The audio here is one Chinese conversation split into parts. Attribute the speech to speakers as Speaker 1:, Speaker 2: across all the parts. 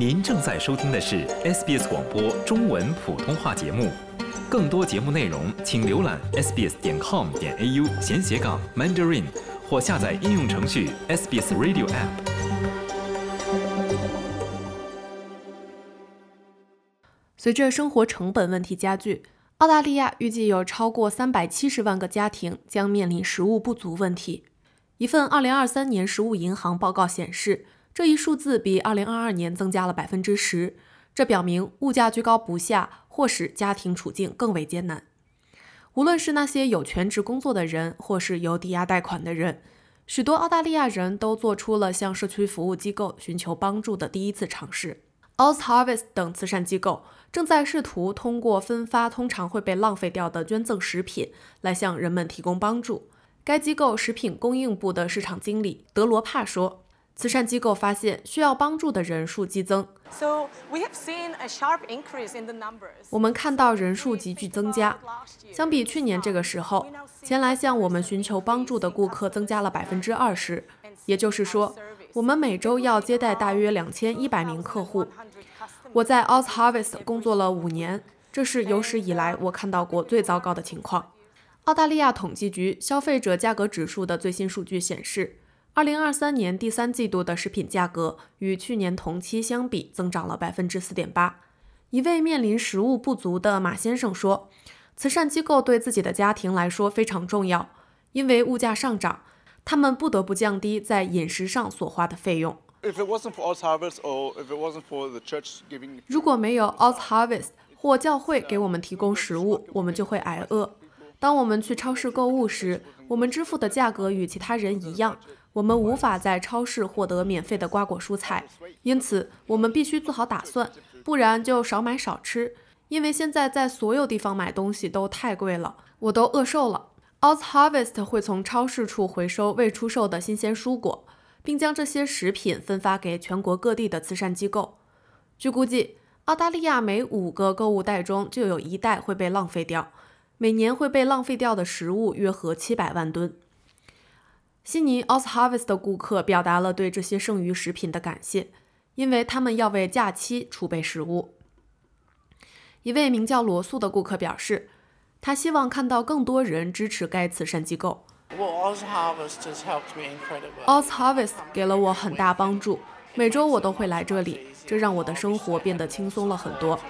Speaker 1: 您正在收听的是 SBS 广播中文普通话节目。更多节目内容，请浏览 sbs 点 com 点 au 闲斜杠 mandarin，或下载应用程序 SBS Radio App。
Speaker 2: 随着生活成本问题加剧，澳大利亚预计有超过三百七十万个家庭将面临食物不足问题。一份二零二三年食物银行报告显示，这一数字比二零二二年增加了百分之十。这表明物价居高不下，或使家庭处境更为艰难。无论是那些有全职工作的人，或是有抵押贷款的人，许多澳大利亚人都做出了向社区服务机构寻求帮助的第一次尝试。Oz Harvest 等慈善机构正在试图通过分发通常会被浪费掉的捐赠食品来向人们提供帮助。该机构食品供应部的市场经理德罗帕说：“慈善机构发现需要帮助的人数激增。我们看到人数急剧增加，相比去年这个时候，前来向我们寻求帮助的顾客增加了百分之二十。也就是说，我们每周要接待大约两千一百名客户。我在 Oz Harvest 工作了五年，这是有史以来我看到过最糟糕的情况。”澳大利亚统计局消费者价格指数的最新数据显示，2023年第三季度的食品价格与去年同期相比增长了百分之四点八。一位面临食物不足的马先生说：“慈善机构对自己的家庭来说非常重要，因为物价上涨，他们不得不降低在饮食上所花的费用。如果没有 Oz Harvest 或教会给我们提供食物，我们就会挨饿。”当我们去超市购物时，我们支付的价格与其他人一样。我们无法在超市获得免费的瓜果蔬菜，因此我们必须做好打算，不然就少买少吃。因为现在在所有地方买东西都太贵了，我都饿瘦了。Oz Harvest 会从超市处回收未出售的新鲜蔬果，并将这些食品分发给全国各地的慈善机构。据估计，澳大利亚每五个购物袋中就有一袋会被浪费掉。每年会被浪费掉的食物约合七百万吨。悉尼 Oz Harvest 的顾客表达了对这些剩余食品的感谢，因为他们要为假期储备食物。一位名叫罗素的顾客表示，他希望看到更多人支持该慈善机构。Oz Harvest 给了我很大帮助，每周我都会来这里，这让我的生活变得轻松了很多。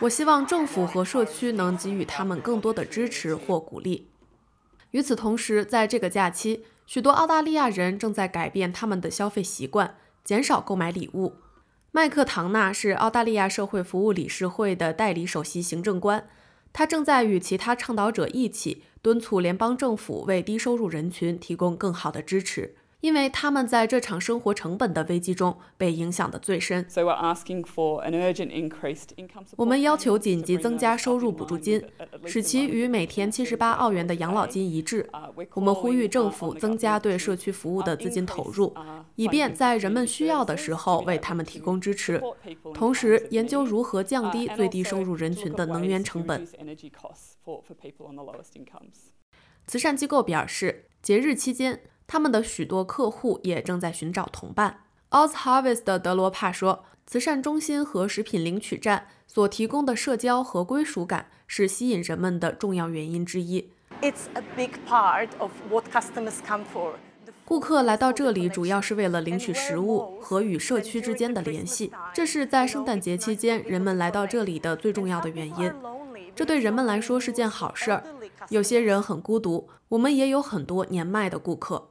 Speaker 2: 我希望政府和社区能给予他们更多的支持或鼓励。与此同时，在这个假期，许多澳大利亚人正在改变他们的消费习惯，减少购买礼物。麦克唐纳是澳大利亚社会服务理事会的代理首席行政官，他正在与其他倡导者一起敦促联邦政府为低收入人群提供更好的支持。因为他们在这场生活成本的危机中被影响的最深。我们要求紧急增加收入补助金，使其与每天七十八澳元的养老金一致。我们呼吁政府增加对社区服务的资金投入，以便在人们需要的时候为他们提供支持。同时，研究如何降低最低收入人群的能源成本。慈善机构表示，节日期间。他们的许多客户也正在寻找同伴。Oz Harvest 的德罗帕说：“慈善中心和食品领取站所提供的社交和归属感是吸引人们的重要原因之一。It's a big part of what customers come for. 顾客来到这里主要是为了领取食物和与社区之间的联系。这是在圣诞节期间人们来到这里的最重要的原因。这对人们来说是件好事儿。有些人很孤独，我们也有很多年迈的顾客。”